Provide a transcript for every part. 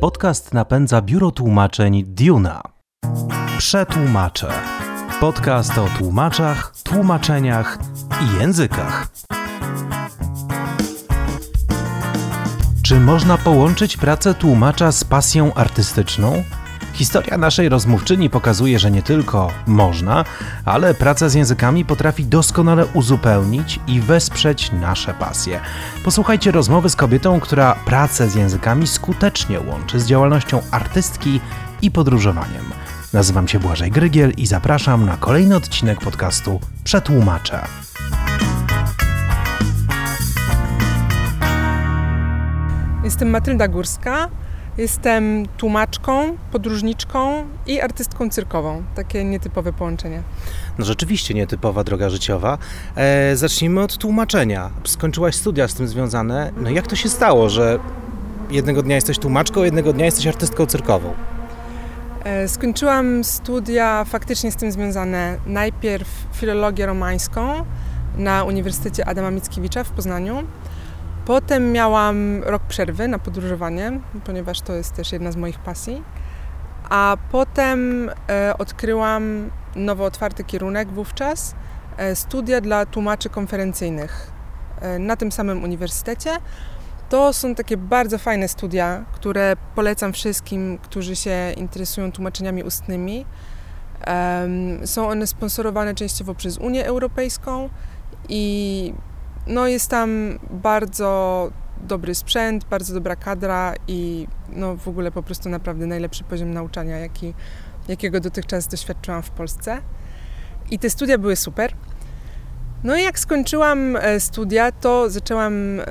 Podcast napędza biuro tłumaczeń Duna. Przetłumaczę. Podcast o tłumaczach, tłumaczeniach i językach. Czy można połączyć pracę tłumacza z pasją artystyczną? Historia naszej rozmówczyni pokazuje, że nie tylko można, ale praca z językami potrafi doskonale uzupełnić i wesprzeć nasze pasje. Posłuchajcie rozmowy z kobietą, która pracę z językami skutecznie łączy z działalnością artystki i podróżowaniem. Nazywam się Błażej Grygiel i zapraszam na kolejny odcinek podcastu Przetłumaczę. Jestem Matylda Górska. Jestem tłumaczką, podróżniczką i artystką cyrkową. Takie nietypowe połączenie. No rzeczywiście nietypowa droga życiowa. E, zacznijmy od tłumaczenia. Skończyłaś studia z tym związane. No jak to się stało, że jednego dnia jesteś tłumaczką, jednego dnia jesteś artystką cyrkową? E, skończyłam studia faktycznie z tym związane. Najpierw filologię romańską na Uniwersytecie Adama Mickiewicza w Poznaniu. Potem miałam rok przerwy na podróżowanie, ponieważ to jest też jedna z moich pasji. A potem e, odkryłam nowo otwarty kierunek wówczas e, studia dla tłumaczy konferencyjnych e, na tym samym uniwersytecie. To są takie bardzo fajne studia, które polecam wszystkim, którzy się interesują tłumaczeniami ustnymi. Są one sponsorowane częściowo przez Unię Europejską i no jest tam bardzo dobry sprzęt, bardzo dobra kadra i no w ogóle po prostu naprawdę najlepszy poziom nauczania, jaki, jakiego dotychczas doświadczyłam w Polsce. I te studia były super. No i jak skończyłam e, studia, to zaczęłam e,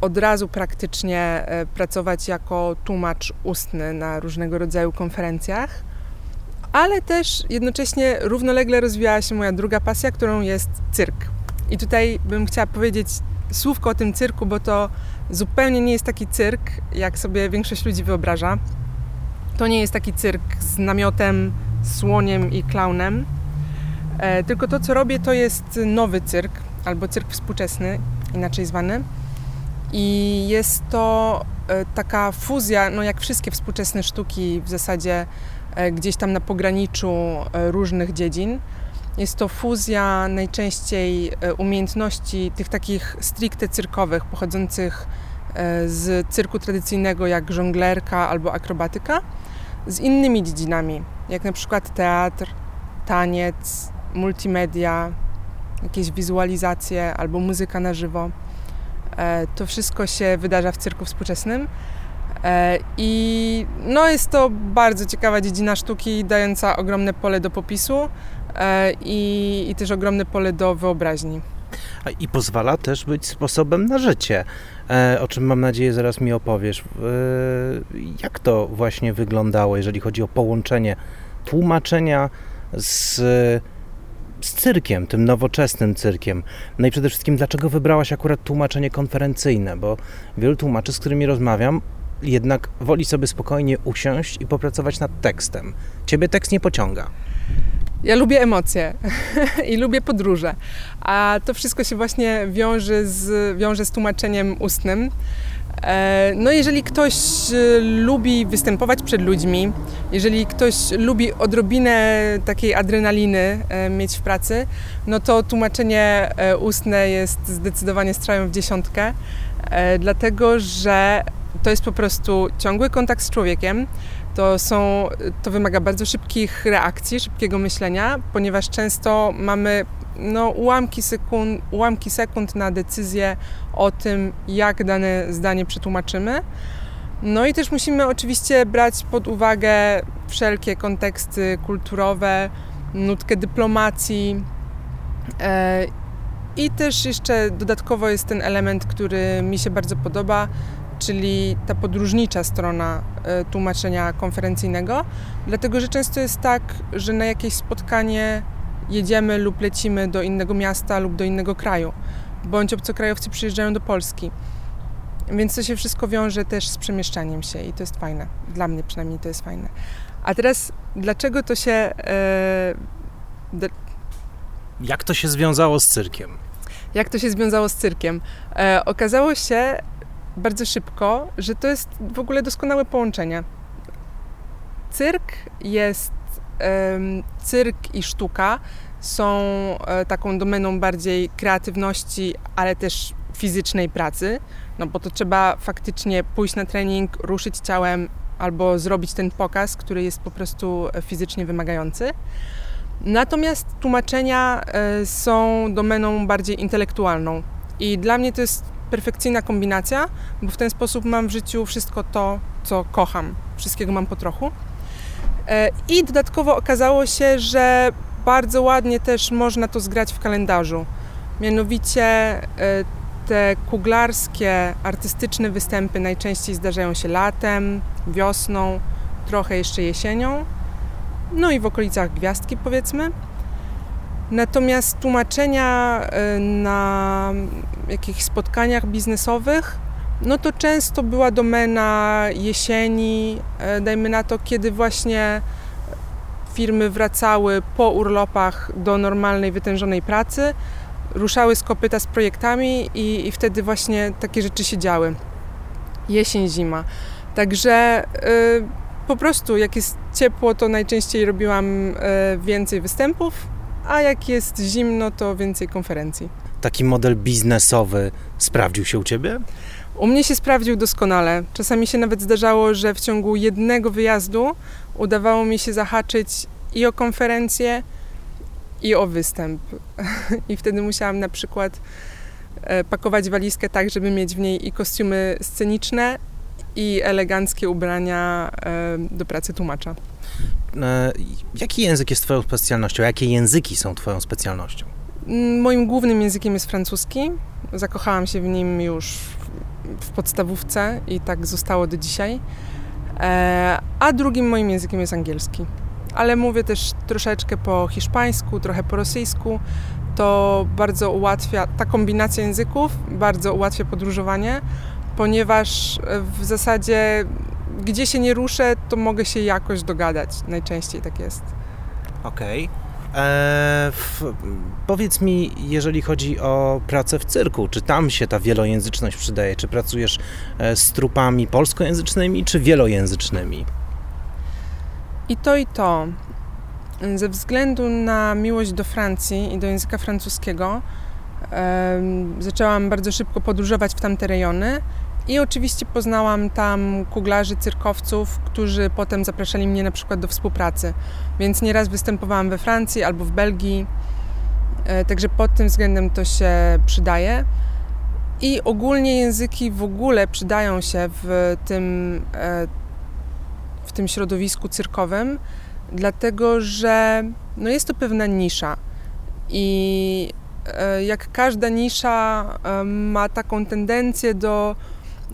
od razu praktycznie e, pracować jako tłumacz ustny na różnego rodzaju konferencjach, ale też jednocześnie równolegle rozwijała się moja druga pasja, którą jest cyrk. I tutaj bym chciała powiedzieć słówko o tym cyrku, bo to zupełnie nie jest taki cyrk, jak sobie większość ludzi wyobraża. To nie jest taki cyrk z namiotem, słoniem i klaunem. E, tylko to, co robię, to jest nowy cyrk, albo cyrk współczesny, inaczej zwany. I jest to e, taka fuzja, no jak wszystkie współczesne sztuki, w zasadzie e, gdzieś tam na pograniczu e, różnych dziedzin. Jest to fuzja najczęściej e, umiejętności tych takich stricte cyrkowych, pochodzących e, z cyrku tradycyjnego, jak żonglerka albo akrobatyka, z innymi dziedzinami, jak na przykład teatr, taniec, multimedia, jakieś wizualizacje albo muzyka na żywo. E, to wszystko się wydarza w cyrku współczesnym. I no jest to bardzo ciekawa dziedzina sztuki, dająca ogromne pole do popisu. E, i, i też ogromne pole do wyobraźni. I pozwala też być sposobem na życie, e, o czym mam nadzieję zaraz mi opowiesz. E, jak to właśnie wyglądało, jeżeli chodzi o połączenie tłumaczenia z, z cyrkiem, tym nowoczesnym cyrkiem? No i przede wszystkim, dlaczego wybrałaś akurat tłumaczenie konferencyjne? Bo wielu tłumaczy, z którymi rozmawiam, jednak woli sobie spokojnie usiąść i popracować nad tekstem. Ciebie tekst nie pociąga. Ja lubię emocje i lubię podróże, a to wszystko się właśnie wiąże z, wiąże z tłumaczeniem ustnym. E, no, jeżeli ktoś e, lubi występować przed ludźmi, jeżeli ktoś lubi odrobinę takiej adrenaliny e, mieć w pracy, no to tłumaczenie ustne jest zdecydowanie strzałem w dziesiątkę, dlatego że to jest po prostu ciągły kontakt z człowiekiem, to, są, to wymaga bardzo szybkich reakcji, szybkiego myślenia, ponieważ często mamy no, ułamki, sekund, ułamki sekund na decyzję o tym, jak dane zdanie przetłumaczymy. No i też musimy oczywiście brać pod uwagę wszelkie konteksty kulturowe, nutkę dyplomacji. E, I też jeszcze dodatkowo jest ten element, który mi się bardzo podoba, czyli ta podróżnicza strona e, tłumaczenia konferencyjnego, dlatego że często jest tak, że na jakieś spotkanie jedziemy lub lecimy do innego miasta lub do innego kraju, bądź obcokrajowcy przyjeżdżają do Polski. Więc to się wszystko wiąże też z przemieszczaniem się i to jest fajne. Dla mnie przynajmniej to jest fajne. A teraz, dlaczego to się. E, Jak to się związało z cyrkiem? Jak to się związało z cyrkiem? E, okazało się, bardzo szybko, że to jest w ogóle doskonałe połączenie. Cyrk jest, cyrk i sztuka są e, taką domeną bardziej kreatywności, ale też fizycznej pracy, no bo to trzeba faktycznie pójść na trening, ruszyć ciałem albo zrobić ten pokaz, który jest po prostu fizycznie wymagający. Natomiast tłumaczenia e, są domeną bardziej intelektualną i dla mnie to jest perfekcyjna kombinacja, bo w ten sposób mam w życiu wszystko to, co kocham. Wszystkiego mam po trochu. E, I dodatkowo okazało się, że bardzo ładnie też można to zgrać w kalendarzu. Mianowicie e, te kuglarskie, artystyczne występy najczęściej zdarzają się latem, wiosną, trochę jeszcze jesienią, no i w okolicach gwiazdki powiedzmy. Natomiast tłumaczenia e, na jakichś spotkaniach biznesowych, no to często była domena jesieni, e, dajmy na to, kiedy właśnie firmy wracały po urlopach do normalnej, wytężonej pracy, ruszały z kopyta z projektami i, i wtedy właśnie takie rzeczy się działy. Jesień, zima. Także y, po prostu jak jest ciepło, to najczęściej robiłam y, więcej występów, a jak jest zimno, to więcej konferencji. Taki model biznesowy sprawdził się u Ciebie? U mnie się sprawdził doskonale. Czasami się nawet zdarzało, że w ciągu jednego wyjazdu udawało mi się zahaczyć i o konferencję, i o występ. I wtedy musiałam na przykład e, pakować walizkę tak, żeby mieć w niej i kostiumy sceniczne, i eleganckie ubrania e, do pracy tłumacza. E, jaki język jest Twoją specjalnością? Jakie języki są Twoją specjalnością? Mm, moim głównym językiem jest francuski. Zakochałam się w nim już w podstawówce i tak zostało do dzisiaj. A drugim moim językiem jest angielski ale mówię też troszeczkę po hiszpańsku, trochę po rosyjsku. To bardzo ułatwia, ta kombinacja języków bardzo ułatwia podróżowanie, ponieważ w zasadzie gdzie się nie ruszę, to mogę się jakoś dogadać. Najczęściej tak jest. Okej. Okay. Eee, powiedz mi, jeżeli chodzi o pracę w cyrku, czy tam się ta wielojęzyczność przydaje? Czy pracujesz e, z trupami polskojęzycznymi, czy wielojęzycznymi? I to i to. Ze względu na miłość do Francji i do języka francuskiego, zaczęłam bardzo szybko podróżować w tamte rejony i oczywiście poznałam tam kuglarzy, cyrkowców, którzy potem zapraszali mnie na przykład do współpracy. Więc nieraz występowałam we Francji albo w Belgii, e, także pod tym względem to się przydaje. I ogólnie języki w ogóle przydają się w tym e, w tym środowisku cyrkowym, dlatego że no jest to pewna nisza. I e, jak każda nisza ma taką tendencję do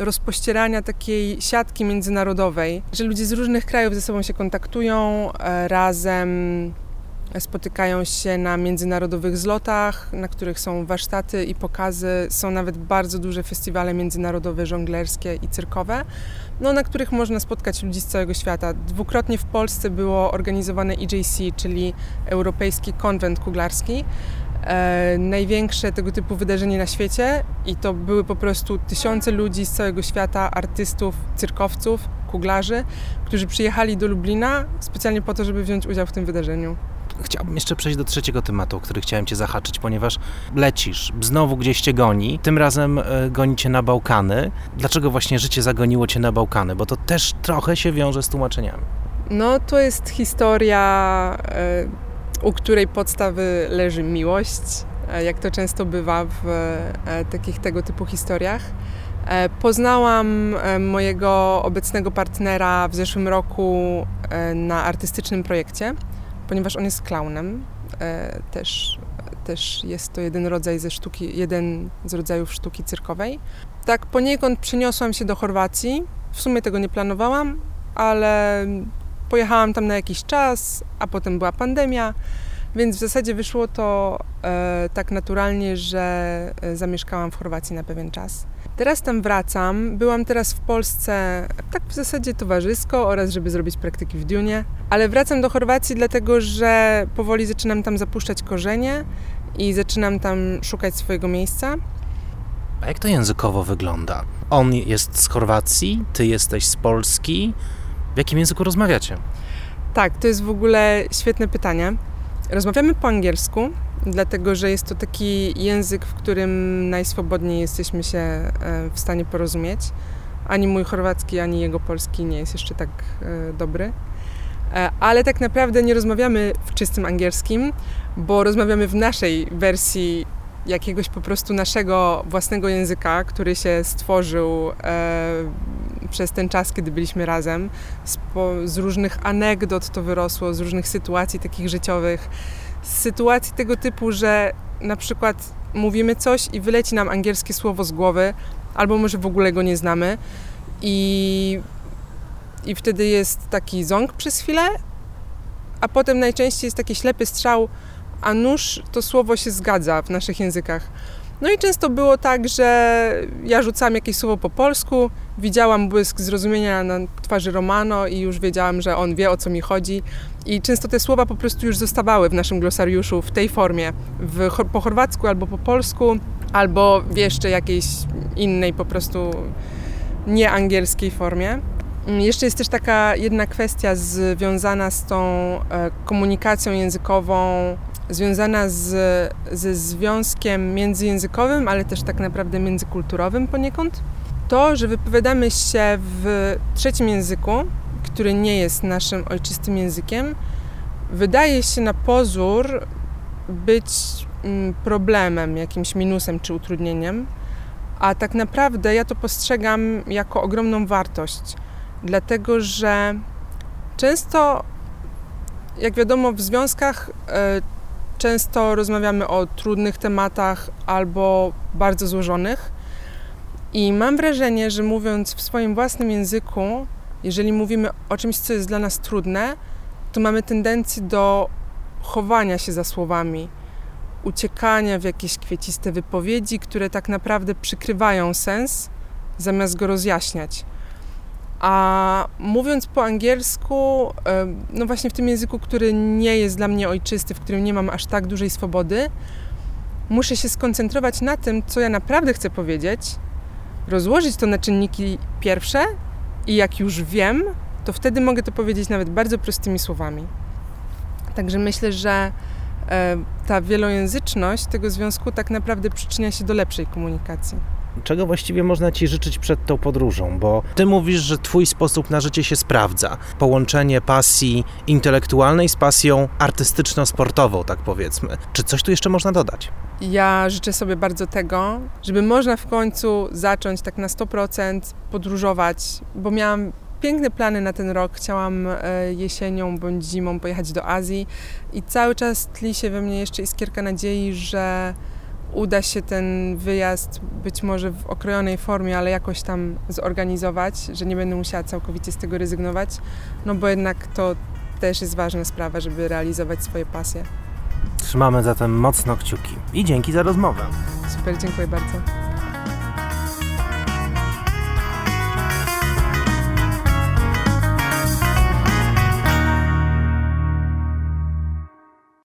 rozpościerania takiej siatki międzynarodowej, że ludzie z różnych krajów ze sobą się kontaktują, e, razem spotykają się na międzynarodowych zlotach, na których są warsztaty i pokazy. Są nawet bardzo duże festiwale międzynarodowe, żonglerskie i cyrkowe no, na których można spotkać ludzi z całego świata. Dwukrotnie w Polsce było organizowane EJC, czyli Europejski Konwent Kuglarski. E, największe tego typu wydarzenie na świecie i to były po prostu tysiące ludzi z całego świata, artystów, cyrkowców, kuglarzy, którzy przyjechali do Lublina specjalnie po to, żeby wziąć udział w tym wydarzeniu chciałbym jeszcze przejść do trzeciego tematu, o który chciałem Cię zahaczyć, ponieważ lecisz, znowu gdzieś Cię goni, tym razem e, goni Cię na Bałkany. Dlaczego właśnie życie zagoniło Cię na Bałkany? Bo to też trochę się wiąże z tłumaczeniami. No, to jest historia, e, u której podstawy leży miłość, e, jak to często bywa w takich tego typu historiach. Poznałam mojego obecnego partnera w zeszłym roku na artystycznym projekcie ponieważ on jest klaunem. E, też, też jest to jeden rodzaj ze sztuki, jeden z rodzajów sztuki cyrkowej. Tak poniekąd przeniosłam się do Chorwacji. W sumie tego nie planowałam, ale pojechałam tam na jakiś czas, a potem była pandemia, więc w zasadzie wyszło to e, tak naturalnie, że e, zamieszkałam w Chorwacji na pewien czas. Teraz tam wracam. Byłam teraz w Polsce tak w zasadzie towarzysko oraz żeby zrobić praktyki w Dunie, ale wracam do Chorwacji dlatego, że powoli zaczynam tam zapuszczać korzenie i zaczynam tam szukać swojego miejsca. A jak to językowo wygląda? On jest z Chorwacji, ty jesteś z Polski. W jakim języku rozmawiacie? Tak, to jest w ogóle świetne pytanie. Rozmawiamy po angielsku, dlatego że jest to taki język, w którym najswobodniej jesteśmy się e, w stanie porozumieć. Ani mój chorwacki, ani jego polski nie jest jeszcze tak e, dobry. E, ale tak naprawdę nie rozmawiamy w czystym angielskim, bo rozmawiamy w naszej wersji jakiegoś po prostu naszego własnego języka, który się stworzył przez ten czas, kiedy byliśmy razem. Z, po, z, różnych anegdot to wyrosło, z różnych sytuacji takich życiowych, z sytuacji tego typu, że na przykład mówimy coś i wyleci nam angielskie słowo z głowy, albo może w ogóle go nie znamy i, i wtedy jest taki ząg przez chwilę, a potem najczęściej jest taki ślepy strzał, a nóż to słowo się zgadza w naszych językach. No i często było tak, że ja rzucałam jakieś słowo po polsku, widziałam błysk zrozumienia na twarzy Romano i już wiedziałam, że on wie o co mi chodzi. I często te słowa po prostu już zostawały w naszym glosariuszu w tej formie, w, po chorwacku albo po polsku, albo w jeszcze jakiejś innej po prostu nieangielskiej formie. Mm, jeszcze jest też taka jedna kwestia związana z tą e, komunikacją językową związana z, ze związkiem międzyjęzykowym, ale też tak naprawdę międzykulturowym poniekąd. To, że wypowiadamy się w trzecim języku, który nie jest naszym ojczystym językiem, wydaje się na pozór być mm, problemem, jakimś minusem czy utrudnieniem, a tak naprawdę ja to postrzegam jako ogromną wartość, dlatego że często, jak wiadomo, w związkach e, Często rozmawiamy o trudnych tematach albo bardzo złożonych. I mam wrażenie, że mówiąc w swoim własnym języku, jeżeli mówimy o czymś, co jest dla nas trudne, to mamy tendencję do chowania się za słowami, uciekania w jakieś kwieciste wypowiedzi, które tak naprawdę przykrywają sens, zamiast go rozjaśniać. A mówiąc po angielsku, no właśnie w tym języku, który nie jest dla mnie ojczysty, w którym nie mam aż tak dużej swobody, muszę się skoncentrować na tym, co ja naprawdę chcę powiedzieć, rozłożyć to na czynniki pierwsze i jak już wiem, to wtedy mogę to powiedzieć nawet bardzo prostymi słowami. Także myślę, że ta wielojęzyczność tego związku tak naprawdę przyczynia się do lepszej komunikacji czego właściwie można Ci życzyć przed tą podróżą? Bo Ty mówisz, że Twój sposób na życie się sprawdza. Połączenie pasji intelektualnej z pasją artystyczno-sportową, tak powiedzmy. Czy coś tu jeszcze można dodać? Ja życzę sobie bardzo tego, żeby można w końcu zacząć tak na 100% podróżować, bo miałam piękne plany na ten rok. Chciałam e, jesienią bądź zimą pojechać do Azji i cały czas tli się we mnie jeszcze iskierka nadziei, że uda się ten wyjazd być może w okrojonej formie, ale jakoś tam zorganizować, że nie będę musiała całkowicie z tego rezygnować, no bo jednak to też jest ważna sprawa, żeby realizować swoje pasje. Trzymamy zatem mocno kciuki i dzięki za rozmowę. Super, dziękuję bardzo.